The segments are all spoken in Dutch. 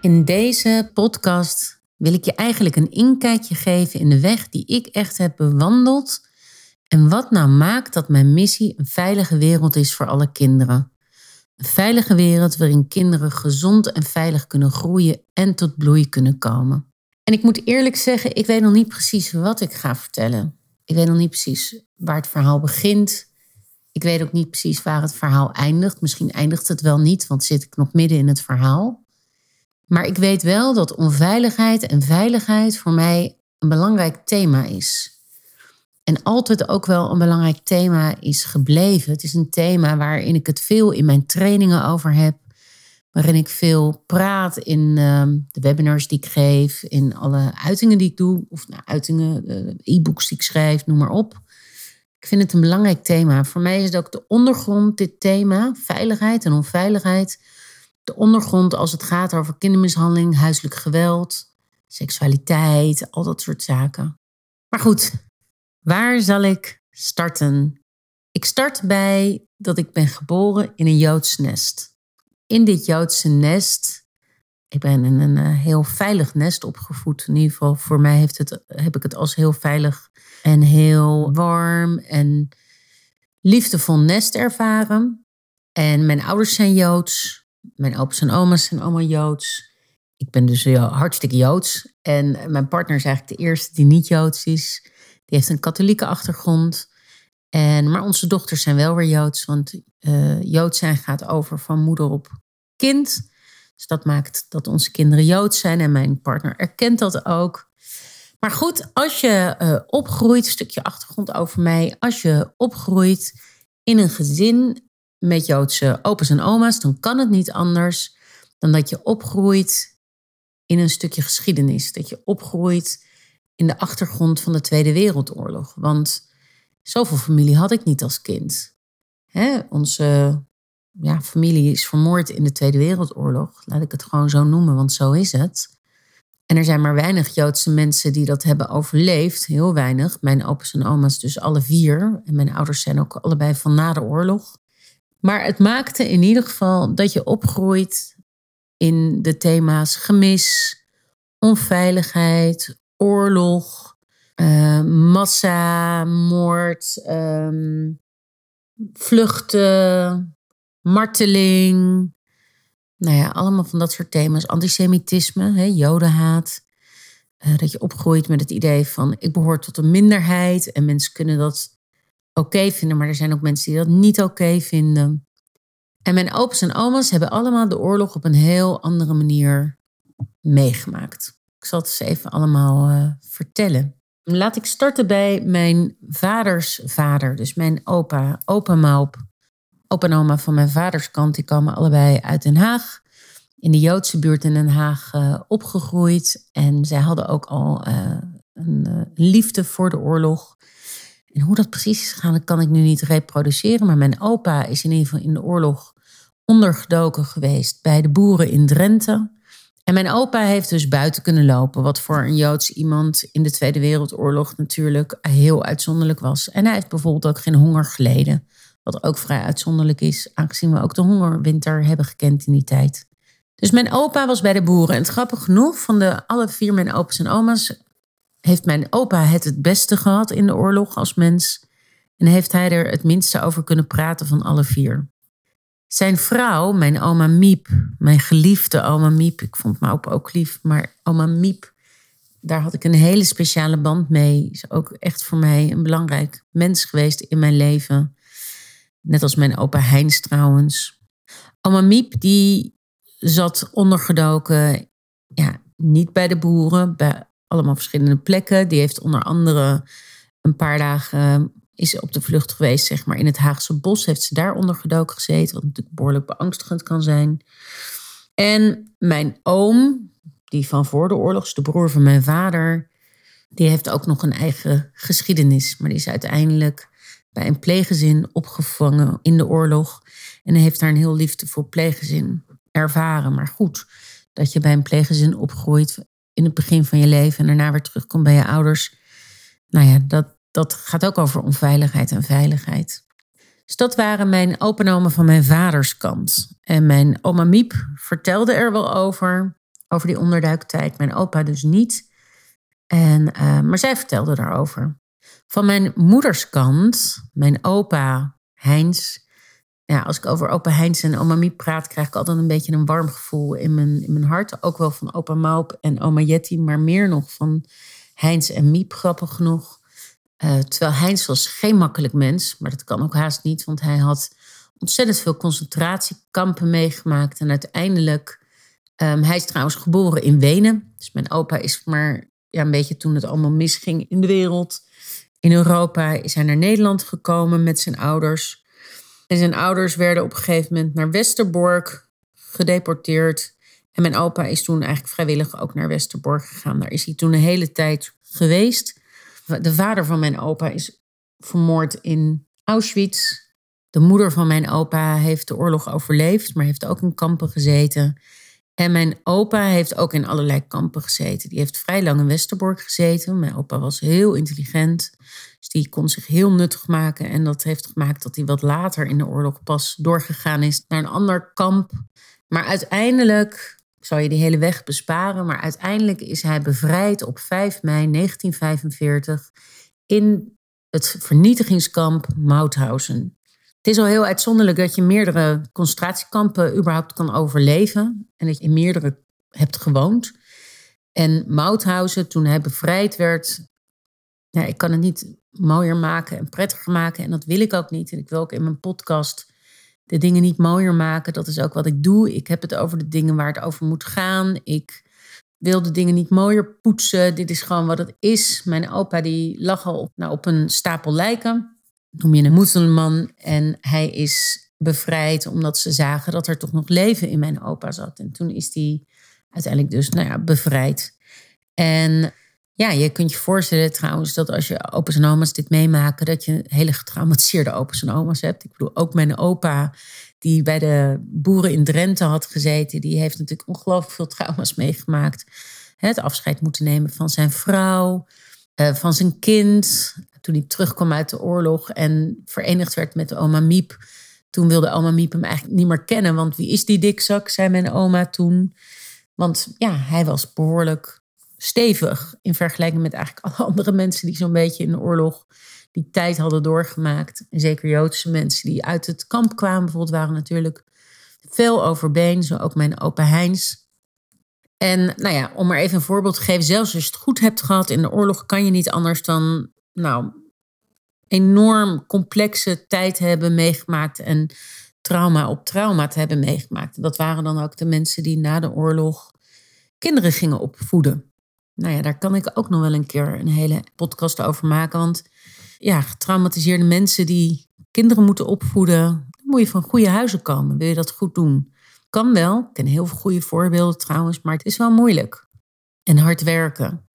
In deze podcast wil ik je eigenlijk een inkijkje geven in de weg die ik echt heb bewandeld en wat nou maakt dat mijn missie een veilige wereld is voor alle kinderen. Een veilige wereld waarin kinderen gezond en veilig kunnen groeien en tot bloei kunnen komen. En ik moet eerlijk zeggen, ik weet nog niet precies wat ik ga vertellen. Ik weet nog niet precies waar het verhaal begint. Ik weet ook niet precies waar het verhaal eindigt. Misschien eindigt het wel niet, want zit ik nog midden in het verhaal. Maar ik weet wel dat onveiligheid en veiligheid voor mij een belangrijk thema is. En altijd ook wel een belangrijk thema is gebleven. Het is een thema waarin ik het veel in mijn trainingen over heb. Waarin ik veel praat in ehm, de webinars die ik geef, in alle uitingen die ik doe, of nou, uitingen, uh, e-books die ik schrijf, noem maar op. Ik vind het een belangrijk thema. Voor mij is het ook de ondergrond, dit thema, veiligheid en onveiligheid de ondergrond als het gaat over kindermishandeling, huiselijk geweld, seksualiteit, al dat soort zaken. Maar goed, waar zal ik starten? Ik start bij dat ik ben geboren in een Joods nest. In dit Joodse nest, ik ben in een eh, heel veilig nest opgevoed. In ieder geval, voor mij heeft het, heb ik het als heel veilig en heel warm en liefdevol nest ervaren. En mijn ouders zijn Joods. Mijn opa's en oma's zijn allemaal Joods. Ik ben dus hartstikke Joods. En mijn partner is eigenlijk de eerste die niet Joods is. Die heeft een katholieke achtergrond. En, maar onze dochters zijn wel weer Joods. Want uh, Joods zijn gaat over van moeder op kind. Dus dat maakt dat onze kinderen Joods zijn. En mijn partner erkent dat ook. Maar goed, als je uh, opgroeit, stukje achtergrond over mij. Als je opgroeit in een gezin met Joodse opa's en oma's, dan kan het niet anders dan dat je opgroeit in een stukje geschiedenis. Dat je opgroeit in de achtergrond van de Tweede Wereldoorlog. Want zoveel familie had ik niet als kind. Hè? Onze ja, familie is vermoord in de Tweede Wereldoorlog. Laat ik het gewoon zo noemen, want zo is het. En er zijn maar weinig Joodse mensen die dat hebben overleefd. Heel weinig. Mijn opa's en oma's dus alle vier. En mijn ouders zijn ook allebei van na de oorlog. Maar het maakte in ieder geval dat je opgroeit in de thema's gemis, onveiligheid, oorlog, uh, massa, moord, ehm, vluchten, marteling. Nou ja, allemaal van dat soort thema's. Antisemitisme, jodenhaat. Uh, dat je opgroeit met het idee van ik behoor tot een minderheid en mensen kunnen dat oké vinden, maar er zijn ook mensen die dat niet oké vinden. En mijn opa's en oma's hebben allemaal de oorlog op een heel andere manier meegemaakt. Ik zal het eens even allemaal uh, vertellen. Laat ik starten bij mijn vaders vader, dus mijn opa, opa Maup. Opa en oma van mijn vaders kant, die komen allebei uit Den Haag. In de Joodse buurt in Den Haag uh, opgegroeid. En zij hadden ook al uh, een liefde voor de oorlog. En hoe dat precies is gegaan, kan ik nu niet reproduceren. Maar mijn opa is in ieder geval in de oorlog ondergedoken geweest bij de boeren in Drenthe. En mijn opa heeft dus buiten kunnen lopen, wat voor een Joods iemand in de Tweede Wereldoorlog natuurlijk heel uitzonderlijk was. En hij heeft bijvoorbeeld ook geen honger geleden, wat ook vrij uitzonderlijk is, aangezien we ook de hongerwinter hebben gekend in die tijd. Dus mijn opa was bij de boeren. En grappig genoeg, van de alle vier mijn opa's en oma's heeft mijn opa het het beste gehad in de oorlog als mens. En heeft hij er het minste over kunnen praten van alle vier. Zijn vrouw, mijn oma Miep, mijn geliefde oma Miep, ik vond mijn opa ook lief, maar oma Miep, daar had ik een hele speciale band mee. Is ook echt voor mij een belangrijk mens geweest in mijn leven. Net als mijn opa Heinz trouwens. Oma Miep, die zat ondergedoken, ja, niet bij de boeren, bij allemaal verschillende plekken. Die heeft onder andere een paar dagen is op de vlucht geweest, zeg maar, in het Haagse bos. Heeft ze daar ondergedoken gezeten, wat natuurlijk behoorlijk beangstigend kan zijn. En mijn oom, die van voor de oorlog, de broer van mijn vader, die heeft ook nog een eigen geschiedenis. Maar die is uiteindelijk bij een pleeggezin opgevangen in de oorlog. En heeft daar een heel liefdevol pleeggezin ervaren. Maar goed, dat je bij een pleeggezin opgroeit in het begin van je leven en daarna weer terugkomt bij je ouders. Nou ja, dat, dat gaat ook over onveiligheid en veiligheid. Dus dat waren mijn openomen van mijn vaders kant. En mijn oma Miep vertelde er wel over, over die onderduiktijd. Mijn opa dus niet. En, uh, maar zij vertelde daarover. Van mijn moeders kant, mijn opa Heinz. Ja, als ik over opa Heinz en oma Miep praat, krijg ik altijd een beetje een warm gevoel in mijn, in mijn hart. Ook wel van opa Maup en oma Jetty, maar meer nog van Heinz en Miep, grappig genoeg. Uh, terwijl Heinz was geen makkelijk mens, maar dat kan ook haast niet, want hij had ontzettend veel concentratiekampen meegemaakt. En uiteindelijk, um, hij is trouwens geboren in Wenen. Dus mijn opa is maar ja, een beetje toen het allemaal misging in de wereld. In Europa is hij naar Nederland gekomen met zijn ouders. En zijn ouders werden op een gegeven moment naar Westerbork gedeporteerd. En mijn opa is toen eigenlijk vrijwillig ook naar Westerbork gegaan. Daar is hij toen een hele tijd geweest. De vader van mijn opa is vermoord in Auschwitz. De moeder van mijn opa heeft de oorlog overleefd, maar heeft ook in kampen gezeten. En mijn opa heeft ook in allerlei kampen gezeten. Die heeft vrij lang in Westerbork gezeten. Mijn opa was heel intelligent. Dus die kon zich heel nuttig maken. En dat heeft gemaakt dat hij wat later in de oorlog pas doorgegaan is naar een ander kamp. Maar uiteindelijk ik zal je die hele weg besparen, maar uiteindelijk is hij bevrijd op 5 mei 1945 in het vernietigingskamp Mauthausen. Het is al heel uitzonderlijk dat je meerdere concentratiekampen überhaupt kan overleven en dat je in meerdere hebt gewoond. En Mauthausen, toen hij bevrijd werd, ja, ik kan het niet mooier maken en prettiger maken en dat wil ik ook niet. En ik wil ook in mijn podcast de dingen niet mooier maken. Dat is ook wat ik doe. Ik heb het over de dingen waar het over moet gaan. Ik wil de dingen niet mooier poetsen. Dit is gewoon wat het is. Mijn opa die lag al op, nou, op een stapel lijken. Noem je een moslimman. En hij is bevrijd omdat ze zagen dat er toch nog leven in mijn opa zat. En toen is hij uiteindelijk dus nou ja, bevrijd. En ja, je kunt je voorstellen trouwens dat als je opa's en oma's dit meemaken, dat je hele getraumatiseerde opa's en oma's hebt. Ik bedoel, ook mijn opa, die bij de boeren in Drenthe had gezeten, die heeft natuurlijk ongelooflijk veel trauma's meegemaakt. Het afscheid moeten nemen van zijn vrouw, eh, van zijn kind. Toen hij terugkwam uit de oorlog en verenigd werd met de oma Miep. Toen wilde oma Miep hem eigenlijk niet meer kennen, want wie is die dikzak, zei mijn oma toen. Want ja, hij was behoorlijk stevig in vergelijking met eigenlijk alle andere mensen die zo'n beetje in de oorlog die tijd hadden doorgemaakt. En zeker Joodse mensen die uit het kamp kwamen, bijvoorbeeld, waren natuurlijk veel overbeen, zo ook mijn opa Heinz. En nou ja, om maar even een voorbeeld te geven, zelfs als je het goed hebt gehad in de oorlog, kan je niet anders dan nou, enorm complexe tijd hebben meegemaakt en trauma op trauma te hebben meegemaakt. Dat waren dan ook de mensen die na de oorlog kinderen gingen opvoeden. Nou ja, daar kan ik ook nog wel een keer een hele podcast over maken. Want ja, getraumatiseerde mensen die kinderen moeten opvoeden, moet je van goede huizen komen. Wil je dat goed doen? Kan wel. Ik ken heel veel goede voorbeelden trouwens, maar het is wel moeilijk. En hard werken.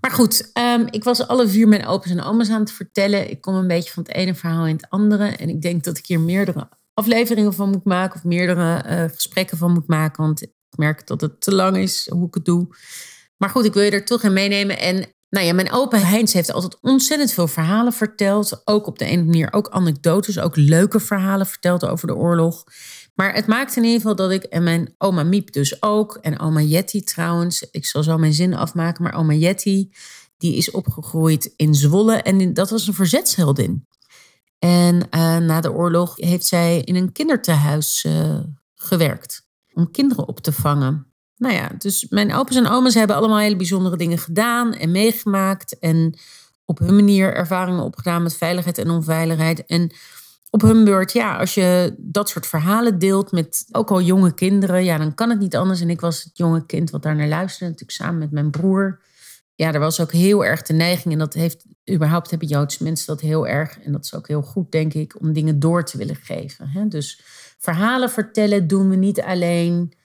Maar goed, um, ik was alle vier mijn opa's en oma's aan het vertellen. Ik kom een beetje van het ene verhaal in het andere. En ik denk dat ik hier meerdere afleveringen van moet maken. Of meerdere uh, gesprekken van moet maken. Want ik merk dat het te lang is hoe ik het doe. Maar goed, ik wil je er toch in meenemen. En nou ja, mijn opa Heinz heeft altijd ontzettend veel verhalen verteld. Ook op de ene manier ook anekdotes, ook leuke verhalen verteld over de oorlog. Maar het maakte in ieder geval dat ik, en mijn oma Miep dus ook, en oma Jetty trouwens, ik zal zo mijn zin afmaken, maar oma Jetty, die is opgegroeid in Zwolle en dat was een verzetsheldin. En uh, na de oorlog heeft zij in een kindertehuis uh, gewerkt om kinderen op te vangen. Nou ja, dus mijn opa's en oma's hebben allemaal hele bijzondere dingen gedaan en meegemaakt. En op hun manier ervaringen opgedaan met veiligheid en onveiligheid. En op hun beurt, ja, als je dat soort verhalen deelt met ook al jonge kinderen, ja, dan kan het niet anders. En ik was het jonge kind wat daar naar luisterde, natuurlijk samen met mijn broer. Ja, er was ook heel erg de neiging, en dat heeft überhaupt hebben Joodse mensen dat heel erg, en dat is ook heel goed, denk ik, om dingen door te willen geven. Hè? Dus verhalen vertellen doen we niet alleen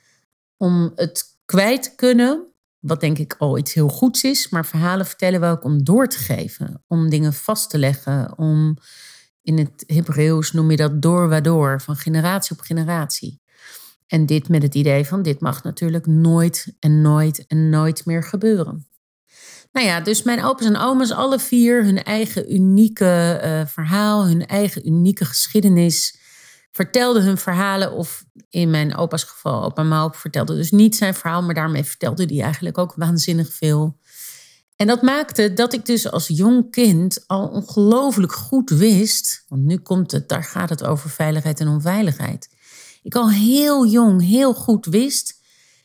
om het kwijt te kunnen, wat denk ik al iets heel goeds is, maar verhalen vertellen we ook om door te geven, om dingen vast te leggen, om in het Hebreeuws noem je dat door waardoor, van generatie op generatie. En dit met het idee van dit mag natuurlijk nooit en nooit en nooit meer gebeuren. Nou ja, dus mijn opa's en oma's, alle vier hun eigen unieke uh, verhaal, hun eigen unieke geschiedenis, vertelden hun verhalen. Of in mijn opa's geval, opa Maup vertelde dus niet zijn verhaal, maar daarmee vertelde hij eigenlijk ook waanzinnig veel. En dat maakte dat ik dus als jong kind al ongelooflijk goed wist, want nu komt het, daar gaat het over veiligheid en onveiligheid. Ik al heel jong heel goed wist,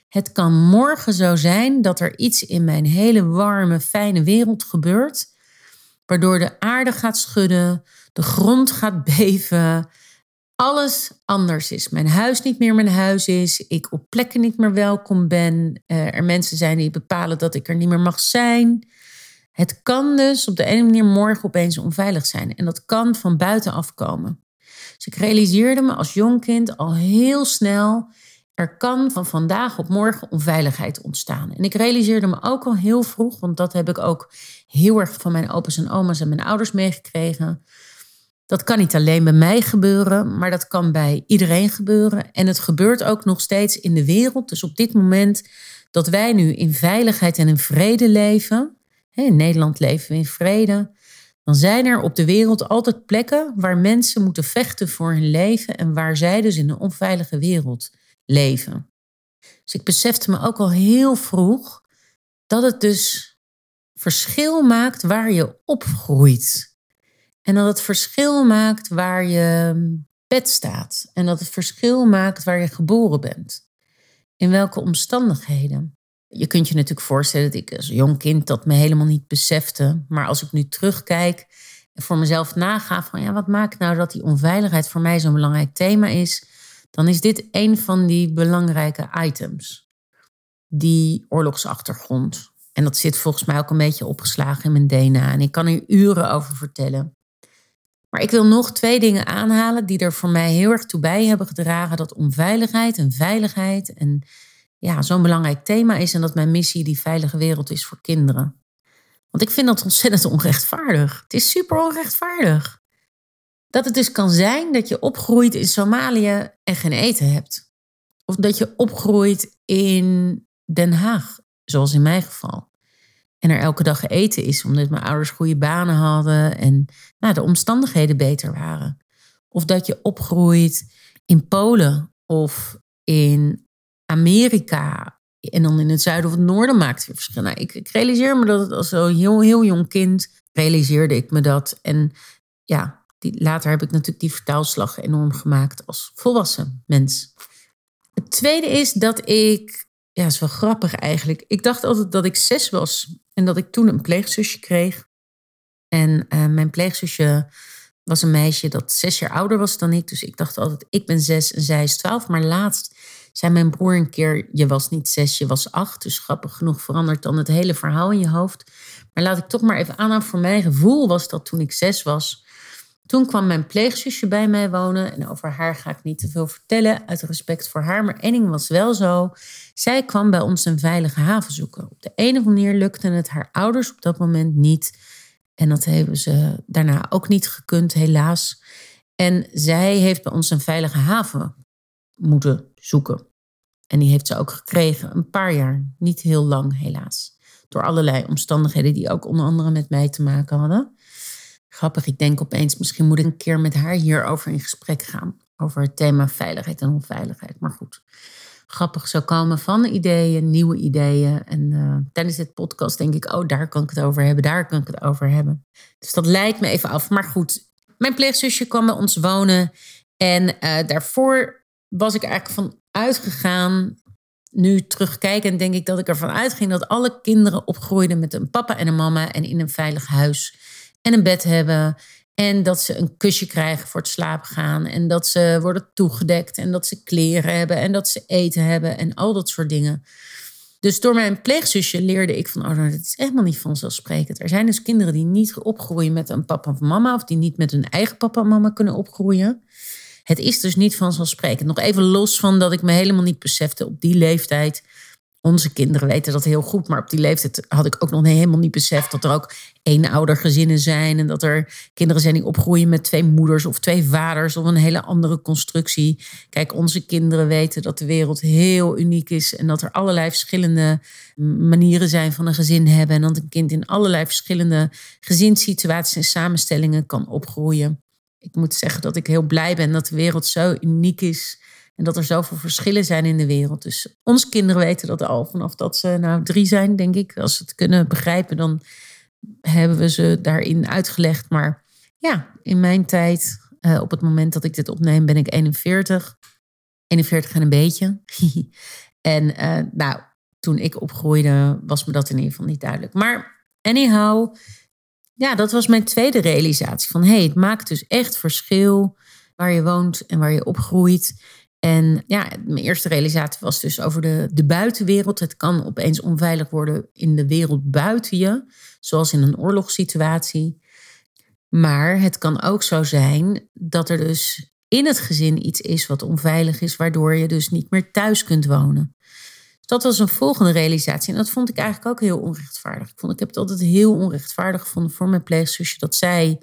het kan morgen zo zijn dat er iets in mijn hele warme, fijne wereld gebeurt, waardoor de aarde gaat schudden, de grond gaat beven, alles anders is. Mijn huis niet meer mijn huis is. Ik op plekken niet meer welkom ben. Uh, er mensen zijn die bepalen dat ik er niet meer mag zijn. Het kan dus op de ene manier morgen opeens onveilig zijn. En dat kan van buitenaf komen. Dus ik realiseerde me als jong kind al heel snel. Er kan van vandaag op morgen onveiligheid ontstaan. En ik realiseerde me ook al heel vroeg, want dat heb ik ook heel erg van mijn opa's en oma's en mijn ouders meegekregen dat kan niet alleen bij mij gebeuren, maar dat kan bij iedereen gebeuren. En het gebeurt ook nog steeds in de wereld. Dus op dit moment dat wij nu in veiligheid en in vrede leven, in Nederland leven we in vrede, dan zijn er op de wereld altijd plekken waar mensen moeten vechten voor hun leven en waar zij dus in een onveilige wereld leven. Dus ik besefte me ook al heel vroeg dat het dus verschil maakt waar je opgroeit. En dat het verschil maakt waar je bed staat. En dat het verschil maakt waar je geboren bent. In welke omstandigheden. Je kunt je natuurlijk voorstellen dat ik als jong kind dat me helemaal niet besefte. Maar als ik nu terugkijk en voor mezelf naga van ja, wat maakt nou dat die onveiligheid voor mij zo'n belangrijk thema is, dan is dit een van die belangrijke items. Die oorlogsachtergrond. En dat zit volgens mij ook een beetje opgeslagen in mijn DNA. En ik kan hier uren over vertellen. Maar ik wil nog twee dingen aanhalen die er voor mij heel erg toe bij hebben gedragen dat onveiligheid en veiligheid en ja, zo'n belangrijk thema is en dat mijn missie die veilige wereld is voor kinderen. Want ik vind dat ontzettend onrechtvaardig. Het is super onrechtvaardig. Dat het dus kan zijn dat je opgroeit in Somalië en geen eten hebt. Of dat je opgroeit in Den Haag, zoals in mijn geval. En er elke dag eten is, omdat mijn ouders goede banen hadden en nou, de omstandigheden beter waren. Of dat je opgroeit in Polen of in Amerika. En dan in het zuiden of het noorden maakt weer verschil. Nou, ik, ik, realiseer me dat als een heel, heel jong kind realiseerde ik me dat. En ja, die, later heb ik natuurlijk die vertaalslag enorm gemaakt als volwassen mens. Het tweede is dat ik ja, is wel grappig eigenlijk. Ik dacht altijd dat ik zes was en dat ik toen een pleegzusje kreeg. En uh, mijn pleegzusje was een meisje dat zes jaar ouder was dan ik. Dus ik dacht altijd, ik ben zes en zij is twaalf. Maar laatst zei mijn broer een keer, je was niet zes, je was acht. Dus grappig genoeg verandert dan het hele verhaal in je hoofd. Maar laat ik toch maar even aanhouden. Voor mijn gevoel was dat toen ik zes was, toen kwam mijn pleegzusje bij mij wonen. En over haar ga ik niet te veel vertellen, uit respect voor haar. Maar één was wel zo. Zij kwam bij ons een veilige haven zoeken. Op de ene manier lukte het haar ouders op dat moment niet. En dat hebben ze daarna ook niet gekund, helaas. En zij heeft bij ons een veilige haven moeten zoeken. En die heeft ze ook gekregen, een paar jaar, niet heel lang helaas. Door allerlei omstandigheden die ook onder andere met mij te maken hadden. Grappig, ik denk opeens, misschien moet ik een keer met haar hierover in gesprek gaan. Over het thema veiligheid en onveiligheid. Maar goed, grappig zo komen van ideeën, nieuwe ideeën. En uh, tijdens dit podcast denk ik, oh, daar kan ik het over hebben, daar kan ik het over hebben. Dus dat lijkt me even af. Maar goed, mijn pleegzusje kwam bij ons wonen. En eh, daarvoor was ik eigenlijk van uitgegaan. Nu terugkijken, denk ik dat ik ervan uitging dat alle kinderen opgroeiden met een papa en een mama en in een veilig huis en een bed hebben. En dat ze een kusje krijgen voor het slapen gaan. En dat ze worden toegedekt. En dat ze kleren hebben. En dat ze eten hebben. En al dat soort dingen. Dus door mijn pleegzusje leerde ik van, oh, nou, dat is helemaal niet vanzelfsprekend. Er zijn dus kinderen die niet opgroeien met een papa of mama, of die niet met hun eigen papa en mama kunnen opgroeien. Het is dus niet vanzelfsprekend. Nog even los van dat ik me helemaal niet besefte op die leeftijd onze kinderen weten dat heel goed, maar op die leeftijd had ik ook nog helemaal niet beseft dat er ook eenoudergezinnen zijn en dat er kinderen zijn die opgroeien met twee moeders of twee vaders of een hele andere constructie. Kijk, onze kinderen weten dat de wereld heel uniek is en dat er allerlei verschillende manieren zijn van een gezin hebben en dat een kind in allerlei verschillende gezinssituaties en samenstellingen kan opgroeien. Ik moet zeggen dat ik heel blij ben dat de wereld zo uniek is en dat er zoveel verschillen zijn in de wereld. Dus onze kinderen weten dat al vanaf dat ze nou drie zijn, denk ik. Als ze het kunnen begrijpen, dan hebben we ze daarin uitgelegd. Maar ja, in mijn tijd, uh, op het moment dat ik dit opneem, ben ik 41. 41 en een beetje. en uh, nou, toen ik opgroeide, was me dat in ieder geval niet duidelijk. Maar anyhow, ja, dat was mijn tweede realisatie. Van hé, hey, het maakt dus echt verschil waar je woont en waar je opgroeit. En ja, mijn eerste realisatie was dus over de, de buitenwereld. Het kan opeens onveilig worden in de wereld buiten je, zoals in een oorlogssituatie. Maar het kan ook zo zijn dat er dus in het gezin iets is wat onveilig is, waardoor je dus niet meer thuis kunt wonen. Dus dat was een volgende realisatie. En dat vond ik eigenlijk ook heel onrechtvaardig. Ik, vond, ik heb het altijd heel onrechtvaardig gevonden voor mijn pleegzusje dat zij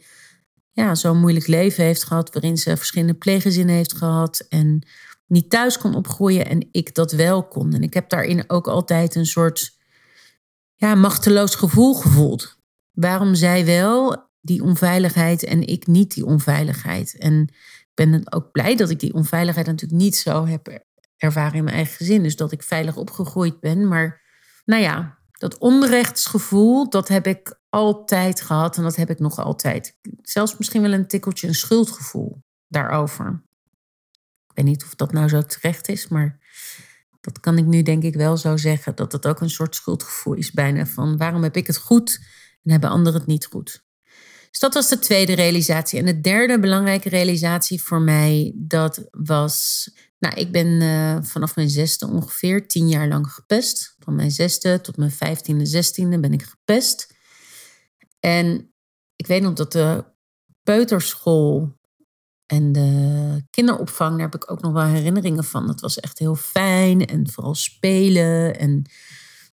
ja, zo'n moeilijk leven heeft gehad, waarin ze verschillende pleeggezinnen heeft gehad en niet thuis kon opgroeien en ik dat wel kon. En ik heb daarin ook altijd een soort ja, machteloos gevoel gevoeld. Waarom zij wel die onveiligheid en ik niet die onveiligheid? En ik ben ook blij dat ik die onveiligheid natuurlijk niet zo heb ervaren in mijn eigen gezin. Dus dat ik veilig opgegroeid ben. Maar nou ja, dat onrechtsgevoel, dat heb ik altijd gehad en dat heb ik nog altijd. Zelfs misschien wel een tikkeltje een schuldgevoel daarover weet niet of dat nou zo terecht is, maar dat kan ik nu denk ik wel zo zeggen. Dat het ook een soort schuldgevoel is bijna van waarom heb ik het goed en hebben anderen het niet goed. Dus dat was de tweede realisatie. En de derde belangrijke realisatie voor mij, dat was... Nou, ik ben uh, vanaf mijn zesde ongeveer tien jaar lang gepest. Van mijn zesde tot mijn vijftiende, zestiende ben ik gepest. En ik weet nog dat de peuterschool en de kinderopvang, daar heb ik ook nog wel herinneringen van. Het was echt heel fijn en vooral spelen. En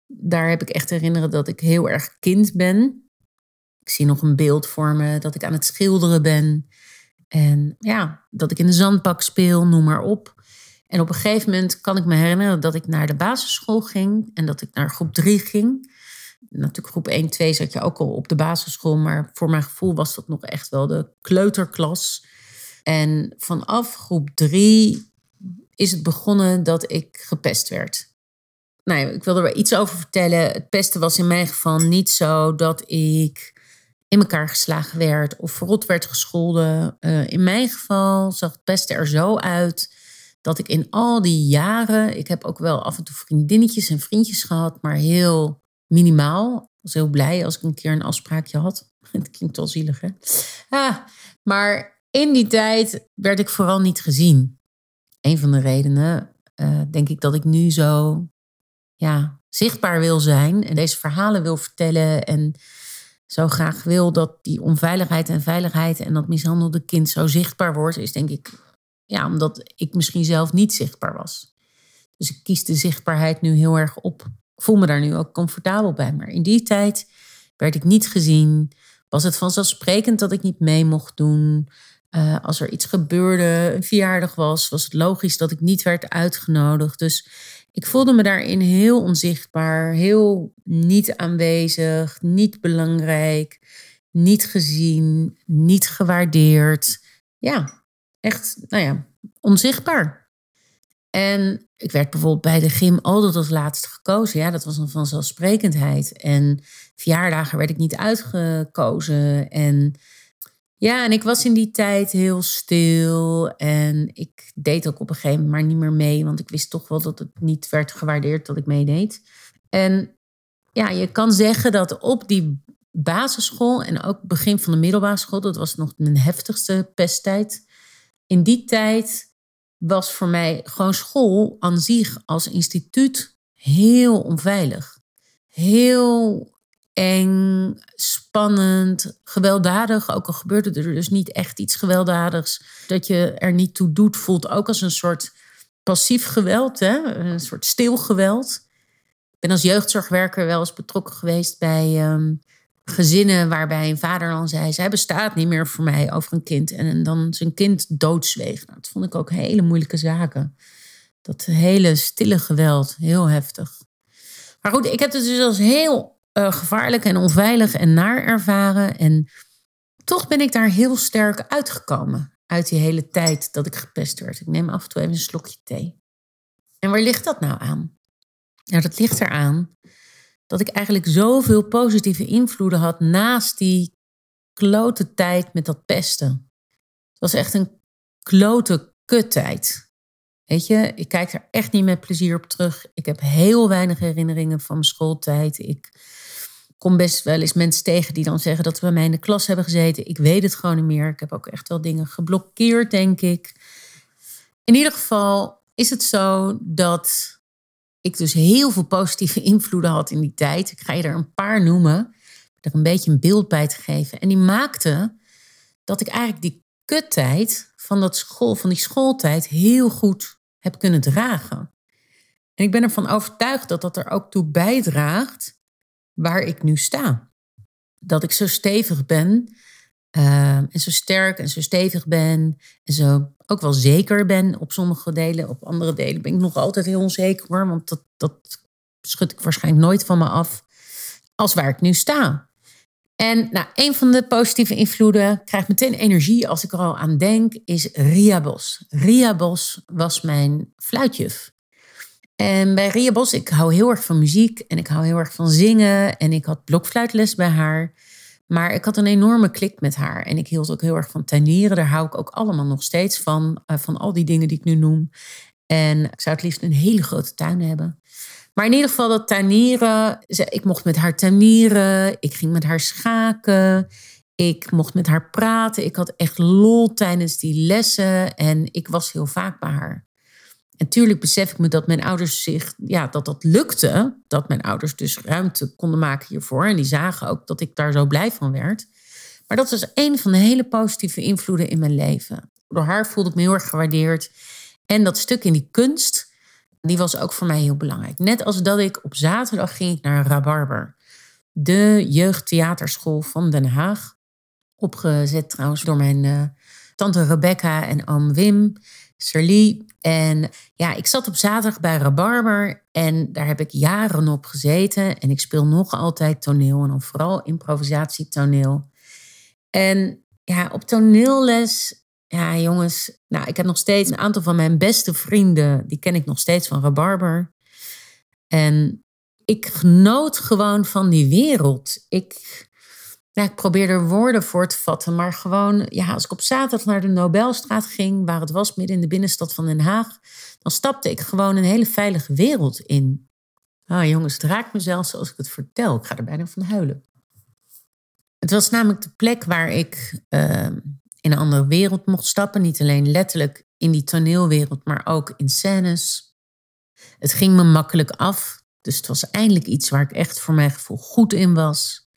daar heb ik echt herinneren dat ik heel erg kind ben. Ik zie nog een beeld voor me dat ik aan het schilderen ben. En ja, dat ik in de zandbak speel, noem maar op. En op een gegeven moment kan ik me herinneren dat ik naar de basisschool ging en dat ik naar groep 3 ging. Natuurlijk groep 1, 2 zat je ook al op de basisschool, maar voor mijn gevoel was dat nog echt wel de kleuterklas. En vanaf groep drie is het begonnen dat ik gepest werd. Nou ik wil er wel iets over vertellen. Het pesten was in mijn geval niet zo dat ik in elkaar geslagen werd of verrot werd gescholden. Uh, in mijn geval zag het pesten er zo uit dat ik in al die jaren, ik heb ook wel af en toe vriendinnetjes en vriendjes gehad, maar heel minimaal. Ik was heel blij als ik een keer een afspraakje had. Het klinkt wel zielig, hè? Ah, maar in die tijd werd ik vooral niet gezien. Een van de redenen, uh, denk ik, dat ik nu zo ja, zichtbaar wil zijn en deze verhalen wil vertellen en zo graag wil dat die onveiligheid en veiligheid en dat mishandelde kind zo zichtbaar wordt, is denk ik, ja, omdat ik misschien zelf niet zichtbaar was. Dus ik kies de zichtbaarheid nu heel erg op. Ik voel me daar nu ook comfortabel bij. Maar in die tijd werd ik niet gezien. Was het vanzelfsprekend dat ik niet mee mocht doen? Uh, als er iets gebeurde, een verjaardag was, was het logisch dat ik niet werd uitgenodigd. Dus ik voelde me daarin heel onzichtbaar, heel niet aanwezig, niet belangrijk, niet gezien, niet gewaardeerd. Ja, echt, nou ja, onzichtbaar. En ik werd bijvoorbeeld bij de gym altijd als laatste gekozen. Ja, dat was een vanzelfsprekendheid. En verjaardagen werd ik niet uitgekozen. En Ja, en ik was in die tijd heel stil. En ik deed ook op een gegeven moment maar niet meer mee. Want ik wist toch wel dat het niet werd gewaardeerd dat ik meedeed. En ja, je kan zeggen dat op die basisschool en ook begin van de middelbare school, dat was nog mijn heftigste pesttijd. In die tijd was voor mij gewoon school aan zich als instituut heel onveilig. Heel eng, spannend, gewelddadig. Ook al gebeurde er dus niet echt iets gewelddadigs. Dat je er niet toe doet, voelt ook als een soort passief geweld. Hè? Een soort stil geweld. Ik ben als jeugdzorgwerker wel eens betrokken geweest bij ehm, gezinnen waarbij een vader dan zei: Zij bestaat niet meer voor mij over een kind. En dan zijn kind doodzweeg. Nou, dat vond ik ook hele moeilijke zaken. Dat hele stille geweld, heel heftig. Maar goed, ik heb het dus als heel uh, gevaarlijk en onveilig en naar ervaren. En toch ben ik daar heel sterk uitgekomen. Uit die hele tijd dat ik gepest werd. Ik neem af en toe even een slokje thee. En waar ligt dat nou aan? Nou, dat ligt eraan dat ik eigenlijk zoveel positieve invloeden had naast die klote tijd met dat pesten. Het was echt een klote kuttijd. Weet je, ik kijk er echt niet met plezier op terug. Ik heb heel weinig herinneringen van mijn schooltijd. Ik kom best wel eens mensen tegen die dan zeggen dat ze bij mij in de klas hebben gezeten. Ik weet het gewoon niet meer. Ik heb ook echt wel dingen geblokkeerd, denk ik. In ieder geval is het zo dat ik dus heel veel positieve invloeden had in die tijd. Ik ga je er een paar noemen, er een beetje een beeld bij te geven. En die maakte dat ik eigenlijk die kuttijd van, dat school, van die schooltijd heel goed heb kunnen dragen. En ik ben ervan overtuigd dat dat er ook toe bijdraagt waar ik nu sta. Dat ik zo stevig ben uh, en zo sterk en zo stevig ben en zo ook wel zeker ben op sommige delen. Op andere delen ben ik nog altijd heel onzeker hoor. Want dat, dat schud ik waarschijnlijk nooit van me af. Als waar ik nu sta. En nou, een van de positieve invloeden, krijgt meteen energie als ik er al aan denk, is Ria Bos. Ria Bos was mijn fluitjuf. En bij Ria Bos, ik hou heel erg van muziek en ik hou heel erg van zingen. En ik had blokfluitles bij haar. Maar ik had een enorme klik met haar. En ik hield ook heel erg van tuinieren. Daar hou ik ook allemaal nog steeds van. Uh, van al die dingen die ik nu noem. En ik zou het liefst een hele grote tuin hebben. Maar in ieder geval dat tuinieren. Ik mocht met haar tuinieren. Ik ging met haar schaken. Ik mocht met haar praten. Ik had echt lol tijdens die lessen. En ik was heel vaak bij haar. En tuurlijk besef ik me dat mijn ouders zich, ja, dat dat lukte. Dat mijn ouders dus ruimte konden maken hiervoor. En die zagen ook dat ik daar zo blij van werd. Maar dat was een van de hele positieve invloeden in mijn leven. Door haar voelde ik me heel erg gewaardeerd. En dat stuk in die kunst, die was ook voor mij heel belangrijk. Net als dat ik op zaterdag ging naar Rabarber. De jeugdtheaterschool van Den Haag. Opgezet trouwens door mijn uh, tante Rebecca en oom Wim. Serlie. En ja, ik zat op zaterdag bij Rabarber en daar heb ik jaren op gezeten. En ik speel nog altijd toneel en dan vooral improvisatietoneel. En ja, op toneelles, ja jongens, nou ik heb nog steeds een aantal van mijn beste vrienden, die ken ik nog steeds van Rabarber. En ik genoot gewoon van die wereld. Ik, ik probeer er woorden voor te vatten, maar gewoon, ja, als ik op zaterdag naar de Nobelstraat ging, waar het was midden in de binnenstad van Den Haag, dan stapte ik gewoon een hele veilige wereld in. Ah, jongens, het raakt me zelfs als ik het vertel. Ik ga er bijna van huilen. Het was namelijk de plek waar ik ehm, in een andere wereld mocht stappen. Niet alleen letterlijk in die toneelwereld, maar ook in scènes. Het ging me makkelijk af. Dus het was eindelijk iets waar ik echt voor mijn gevoel goed in was.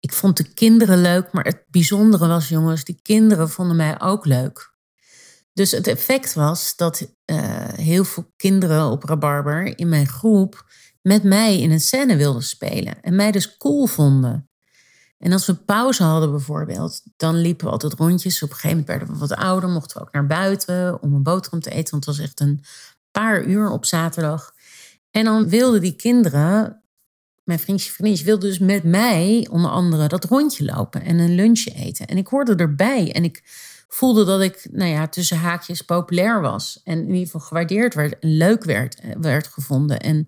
Ik vond de kinderen leuk, maar het bijzondere was, jongens, die kinderen vonden mij ook leuk. Dus het effect was dat uh, heel veel kinderen op Rabarber in mijn groep met mij in een scène wilden spelen en mij dus cool vonden. En als we pauze hadden bijvoorbeeld, dan liepen we altijd rondjes. Op een gegeven moment werden we wat ouder, mochten we ook naar buiten om een boterham te eten, want het was echt een paar uur op zaterdag. En dan wilden die kinderen mijn vriendje, vriendje wilde dus met mij onder andere dat rondje lopen en een lunchje eten. En ik hoorde erbij en ik voelde dat ik, nou ja, tussen haakjes populair was. En in ieder geval gewaardeerd werd en leuk werd, eh, werd gevonden. En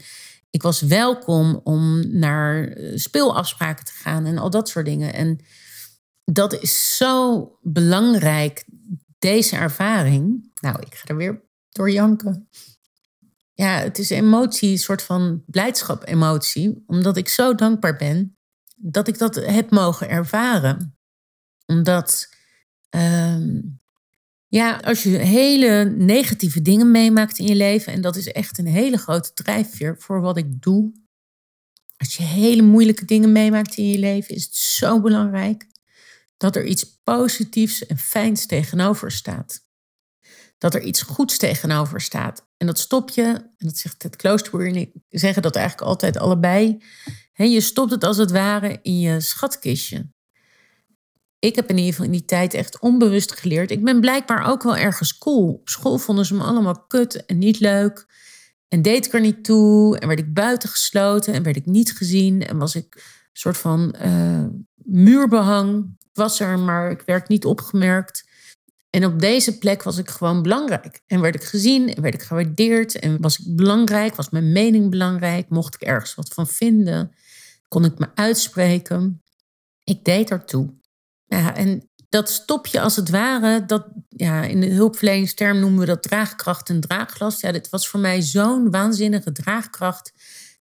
ik was welkom om naar eh, speelafspraken te gaan en al dat soort dingen. En dat is zo belangrijk, deze ervaring. Nou, ik ga er weer door janken. Ja, het is emotie, een soort van blijdschap-emotie, omdat ik zo dankbaar ben dat ik dat heb mogen ervaren. Omdat, ehm, ja, als je hele negatieve dingen meemaakt in je leven, en dat is echt een hele grote drijfveer voor wat ik doe. Als je hele moeilijke dingen meemaakt in je leven, is het zo belangrijk dat er iets positiefs en fijns tegenover staat. Dat er iets goeds tegenover staat. En dat stop je, en dat zegt het kloosterboer en ik zeggen dat eigenlijk altijd allebei. je stopt het als het ware in je schatkistje. Ik heb in ieder geval in die tijd echt onbewust geleerd. Ik ben blijkbaar ook wel ergens cool. Op school vonden ze me allemaal kut en niet leuk. En deed ik er niet toe. En werd ik buitengesloten en werd ik niet gezien. En was ik een soort van uh, muurbehang was er, maar ik werd niet opgemerkt. En op deze plek was ik gewoon belangrijk. En werd ik gezien en werd ik gewaardeerd. En was ik belangrijk, was mijn mening belangrijk. Mocht ik ergens wat van vinden, kon ik me uitspreken. Ik deed ertoe. Ja, en dat stopje als het ware, dat, ja, in de hulpverleningsterm noemen we dat draagkracht en draaglast. Ja, dit was voor mij zo'n waanzinnige draagkracht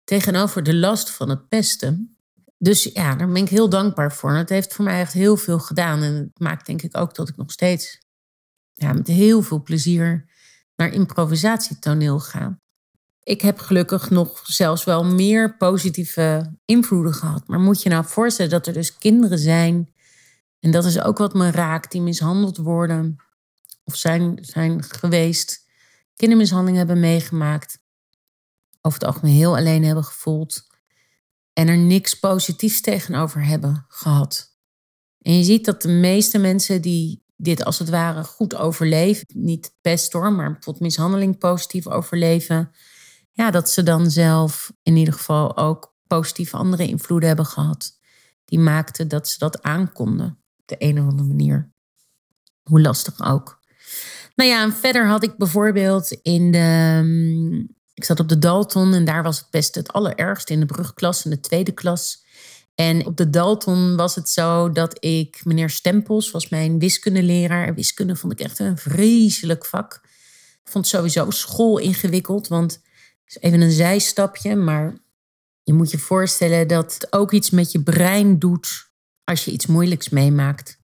tegenover de last van het pesten. Dus ja, daar ben ik heel dankbaar voor. het heeft voor mij echt heel veel gedaan. En het maakt denk ik ook dat ik nog steeds ja, met heel veel plezier naar improvisatietoneel ga. Ik heb gelukkig nog zelfs wel meer positieve invloeden gehad. Maar moet je nou voorstellen dat er dus kinderen zijn, en dat is ook wat me raakt, die mishandeld worden of zijn, zijn geweest, kindermishandeling hebben meegemaakt, over het algemeen heel alleen hebben gevoeld en er niks positiefs tegenover hebben gehad. En je ziet dat de meeste mensen die dit als het ware goed overleven, niet pest hoor, maar bijvoorbeeld mishandeling positief overleven, ja, dat ze dan zelf in ieder geval ook positieve andere invloeden hebben gehad. Die maakten dat ze dat aankonden op de een of andere manier. Hoe lastig ook. Nou ja, en verder had ik bijvoorbeeld in de ik zat op de Dalton en daar was het best het allerergst in de brugklas en de tweede klas. En op de Dalton was het zo dat ik, meneer Stempels was mijn wiskundeleraar. Wiskunde vond ik echt een vreselijk vak. Ik vond sowieso school ingewikkeld, want is even een zijstapje, maar je moet je voorstellen dat het ook iets met je brein doet als je iets moeilijks meemaakt.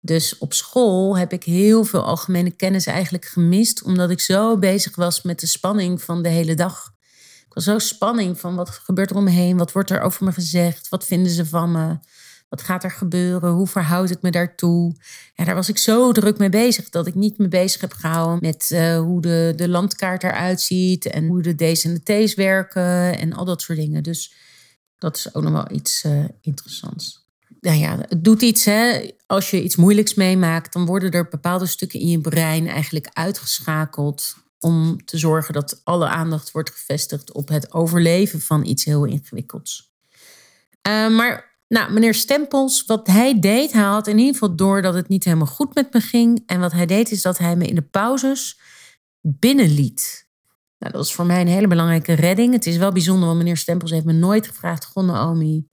Dus op school heb ik heel veel algemene kennis eigenlijk gemist, omdat ik zo bezig was met de spanning van de hele dag. Ik was zo spanning van wat gebeurt er om me heen, wat wordt er over me gezegd, wat vinden ze van me, wat gaat er gebeuren, hoe verhoud ik me daartoe. Ja, daar was ik zo druk mee bezig dat ik niet me bezig heb gehouden met uh, hoe de, de landkaart eruit ziet en hoe de D's en de T's werken en al dat soort dingen. Dus dat is ook nog wel iets uh, interessants nou ja, het doet iets. Hè? Als je iets moeilijks meemaakt, dan worden er bepaalde stukken in je brein eigenlijk uitgeschakeld. Om te zorgen dat alle aandacht wordt gevestigd op het overleven van iets heel ingewikkelds. Uh, maar nou, meneer Stempels, wat hij deed, hij had in ieder geval door dat het niet helemaal goed met me ging. En wat hij deed, is dat hij me in de pauzes binnenliet. Nou, dat was voor mij een hele belangrijke redding. Het is wel bijzonder, want meneer Stempels heeft me nooit gevraagd: Goh, Naomi,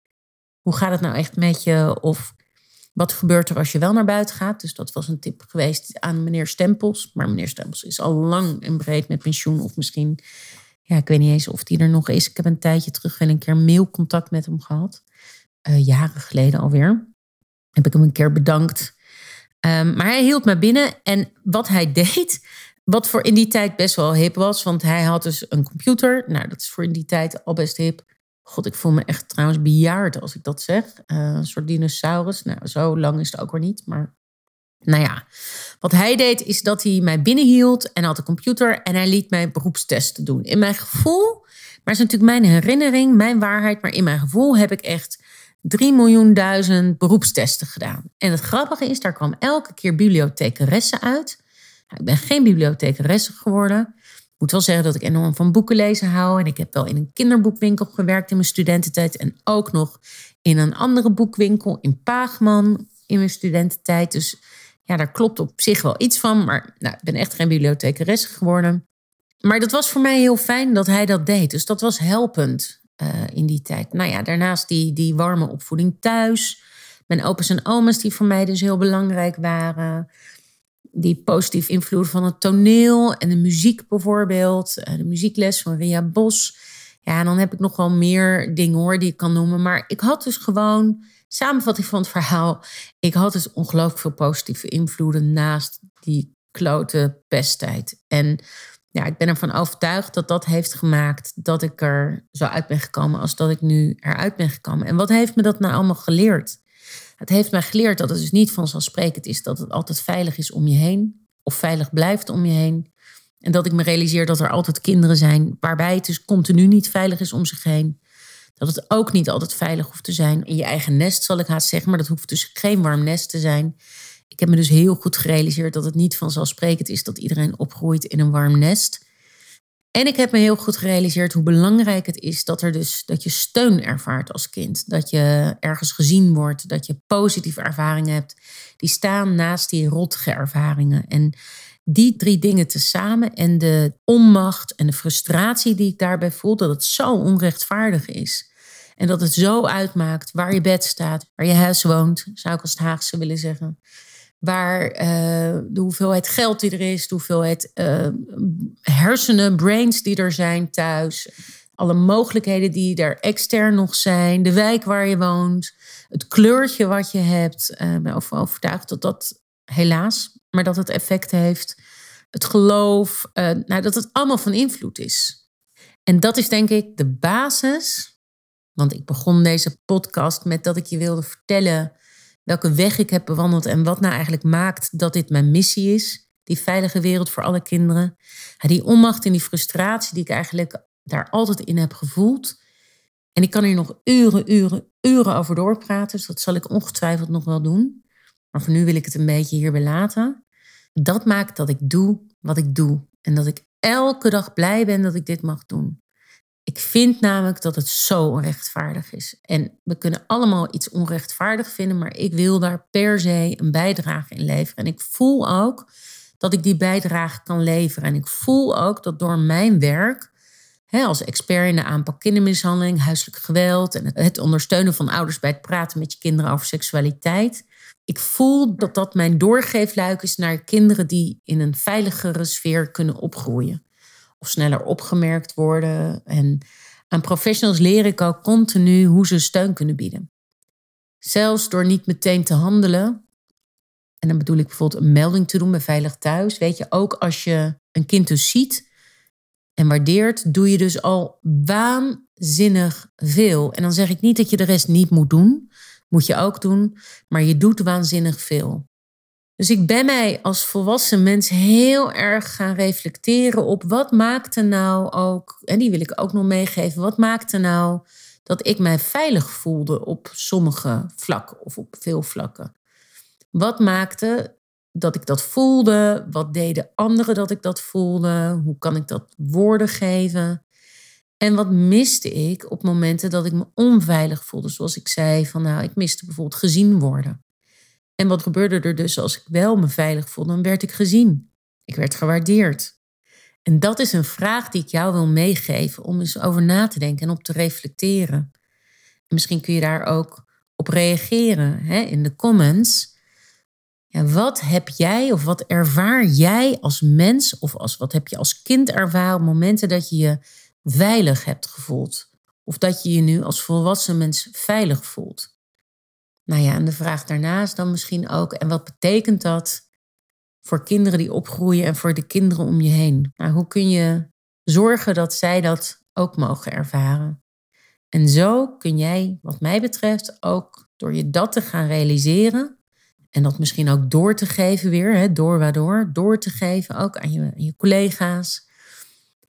hoe gaat het nou echt met je? Of wat gebeurt er als je wel naar buiten gaat? Dus dat was een tip geweest aan meneer Stempels. Maar meneer Stempels is al lang en breed met pensioen. Of misschien, ja, ik weet niet eens of die er nog is. Ik heb een tijdje terug wel een keer mailcontact met hem gehad. Uh, jaren geleden alweer. Heb ik hem een keer bedankt. Um, maar hij hield me binnen. En wat hij deed, wat voor in die tijd best wel hip was. Want hij had dus een computer. Nou, dat is voor in die tijd al best hip. God, ik voel me echt trouwens bejaard als ik dat zeg. Uh, een soort dinosaurus. Nou, zo lang is het ook weer niet. Maar nou ja, wat hij deed is dat hij mij binnenhield en had een computer en hij liet mij beroepstesten doen. In mijn gevoel, maar is natuurlijk mijn herinnering, mijn waarheid, maar in mijn gevoel heb ik echt 3 miljoen duizend beroepstesten gedaan. En het grappige is, daar kwam elke keer bibliothecaresse uit. Nou, ik ben geen bibliothecaresse geworden moet wel zeggen dat ik enorm van boeken lezen hou. En ik heb wel in een kinderboekwinkel gewerkt in mijn studententijd. En ook nog in een andere boekwinkel in Paagman in mijn studententijd. Dus ja, daar klopt op zich wel iets van. Maar nou, ik ben echt geen bibliothecaresse geworden. Maar dat was voor mij heel fijn dat hij dat deed. Dus dat was helpend uh, in die tijd. Nou ja, daarnaast die, die warme opvoeding thuis. Mijn opa's en oma's die voor mij dus heel belangrijk waren. Die positief invloed van het toneel en de muziek bijvoorbeeld. Eh, de muziekles van Ria Bos. Ja, en dan heb ik nog wel meer dingen hoor die ik kan noemen. Maar ik had dus gewoon, samenvatting van het verhaal. Ik had dus ongelooflijk veel positieve invloeden naast die klote pesttijd. En ja, ik ben ervan overtuigd dat dat heeft gemaakt dat ik er zo uit ben gekomen als dat ik nu eruit ben gekomen. En wat heeft me dat nou allemaal geleerd? Het heeft mij geleerd dat het dus niet vanzelfsprekend is dat het altijd veilig is om je heen. Of veilig blijft om je heen. En dat ik me realiseer dat er altijd kinderen zijn waarbij het dus continu niet veilig is om zich heen. Dat het ook niet altijd veilig hoeft te zijn in je eigen nest, zal ik haast zeggen. Maar dat hoeft dus geen warm nest te zijn. Ik heb me dus heel goed gerealiseerd dat het niet vanzelfsprekend is dat iedereen opgroeit in een warm nest. En ik heb me heel goed gerealiseerd hoe belangrijk het is dat, er dus, dat je steun ervaart als kind. Dat je ergens gezien wordt, dat je positieve ervaringen hebt. Die staan naast die rottige ervaringen. En die drie dingen tezamen en de onmacht en de frustratie die ik daarbij voel, dat het zo onrechtvaardig is. En dat het zo uitmaakt waar je bed staat, waar je huis woont, zou ik als het Haagse willen zeggen waar uh, de hoeveelheid geld die er is, de hoeveelheid uh, hersenen, brains die er zijn thuis, alle mogelijkheden die er extern nog zijn, de wijk waar je woont, het kleurtje wat je hebt. Ik uh, ben overtuigd dat dat helaas, maar dat het effect heeft. Het geloof, nou, dat het allemaal van invloed is. En dat is denk ik de basis. Want ik begon deze podcast met dat ik je wilde vertellen welke weg ik heb bewandeld en wat nou eigenlijk maakt dat dit mijn missie is. Die veilige wereld voor alle kinderen. Die onmacht en die frustratie die ik eigenlijk daar altijd in heb gevoeld. En ik kan hier nog uren, uren, uren over doorpraten. Dus dat zal ik ongetwijfeld nog wel doen. Maar voor nu wil ik het een beetje hierbij laten. Dat maakt dat ik doe wat ik doe. En dat ik elke dag blij ben dat ik dit mag doen. Ik vind namelijk dat het zo onrechtvaardig is. En we kunnen allemaal iets onrechtvaardig vinden, maar ik wil daar per se een bijdrage in leveren. En ik voel ook dat ik die bijdrage kan leveren. En ik voel ook dat door mijn werk, hè, als expert in de aanpak kindermishandeling, huiselijk geweld en het ondersteunen van ouders bij het praten met je kinderen over seksualiteit, ik voel dat dat mijn doorgeefluik is naar kinderen die in een veiligere sfeer kunnen opgroeien sneller opgemerkt worden. En aan professionals leer ik ook continu hoe ze steun kunnen bieden. Zelfs door niet meteen te handelen. En dan bedoel ik bijvoorbeeld een melding te doen bij Veilig Thuis. Weet je, ook als je een kind dus ziet en waardeert, doe je dus al waanzinnig veel. En dan zeg ik niet dat je de rest niet moet doen. Moet je ook doen. Maar je doet waanzinnig veel. Dus ik ben mij als volwassen mens heel erg gaan reflecteren op wat maakte nou ook, en die wil ik ook nog meegeven, wat maakte nou dat ik mij veilig voelde op sommige vlakken of op veel vlakken? Wat maakte dat ik dat voelde? Wat deden anderen dat ik dat voelde? Hoe kan ik dat woorden geven? En wat miste ik op momenten dat ik me onveilig voelde? Zoals ik zei, van nou, ik miste bijvoorbeeld gezien worden. En wat gebeurde er dus als ik wel me veilig voelde? Dan werd ik gezien. Ik werd gewaardeerd. En dat is een vraag die ik jou wil meegeven om eens over na te denken en op te reflecteren. En misschien kun je daar ook op reageren hè, in de comments. Ja, wat heb jij of wat ervaar jij als mens of als, wat heb je als kind ervaren op momenten dat je je veilig hebt gevoeld? Of dat je je nu als volwassen mens veilig voelt? Nou ja, en de vraag daarnaast dan misschien ook, en wat betekent dat voor kinderen die opgroeien en voor de kinderen om je heen? Nou, hoe kun je zorgen dat zij dat ook mogen ervaren? En zo kun jij, wat mij betreft, ook door je dat te gaan realiseren en dat misschien ook door te geven weer, hè, door waardoor, door te geven ook aan je, aan je collega's,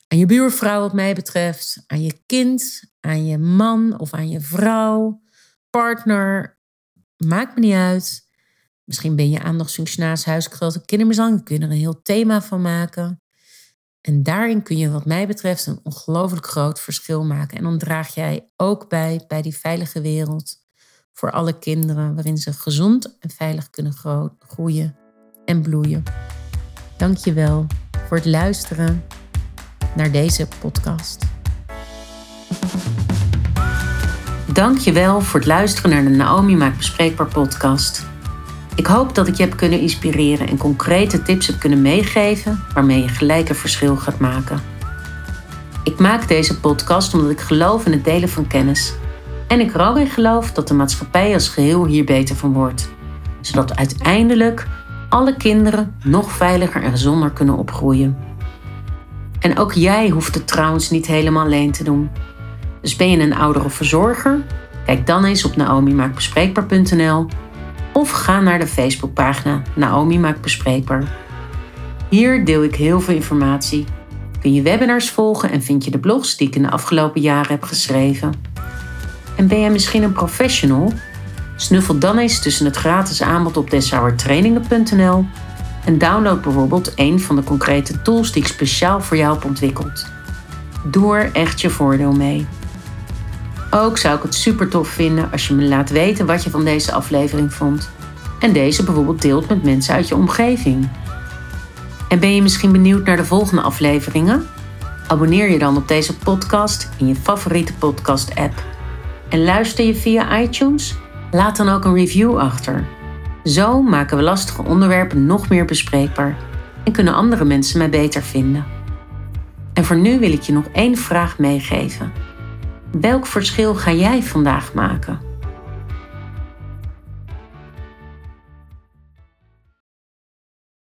aan je buurvrouw wat mij betreft, aan je kind, aan je man of aan je vrouw, partner, Maakt me niet uit. Misschien ben je aandachtsfunctionaris, huisgeweld en kindermishandeling. Kun je er een heel thema van maken. En daarin kun je wat mij betreft een ongelooflijk groot verschil maken. En dan draag jij ook bij bij die veilige wereld voor alle kinderen, waarin ze gezond en veilig kunnen groeien en bloeien. Dank je wel voor het luisteren naar deze podcast. Dank je wel voor het luisteren naar de Naomi Maakt Bespreekbaar podcast. Ik hoop dat ik je heb kunnen inspireren en concrete tips heb kunnen meegeven waarmee je gelijk een verschil gaat maken. Ik maak deze podcast omdat ik geloof in het delen van kennis. En ik er ook in geloof dat de maatschappij als geheel hier beter van wordt. Zodat uiteindelijk alle kinderen nog veiliger en gezonder kunnen opgroeien. En ook jij hoeft het trouwens niet helemaal alleen te doen. Dus ben je een ouder of verzorger? Kijk dan eens op naomimaakbespreekbaar.nl of ga naar de Facebookpagina Naomi Maakt Bespreekbaar. Hier deel ik heel veel informatie. Kun je webinars volgen en vind je de blogs die ik in de afgelopen jaren heb geschreven. En ben jij misschien een professional? Snuffel dan eens tussen het gratis aanbod op deshouwertrainingen.nl en download bijvoorbeeld een van de concrete tools die ik speciaal voor jou heb ontwikkeld. Doe er echt je voordeel mee. Ook zou ik het super tof vinden als je me laat weten wat je van deze aflevering vond. En deze bijvoorbeeld deelt met mensen uit je omgeving. En ben je misschien benieuwd naar de volgende afleveringen? Abonneer je dan op deze podcast in je favoriete podcast-app. En luister je via iTunes? Laat dan ook een review achter. Zo maken we lastige onderwerpen nog meer bespreekbaar en kunnen andere mensen mij beter vinden. En voor nu wil ik je nog één vraag meegeven. Welk verschil ga jij vandaag maken?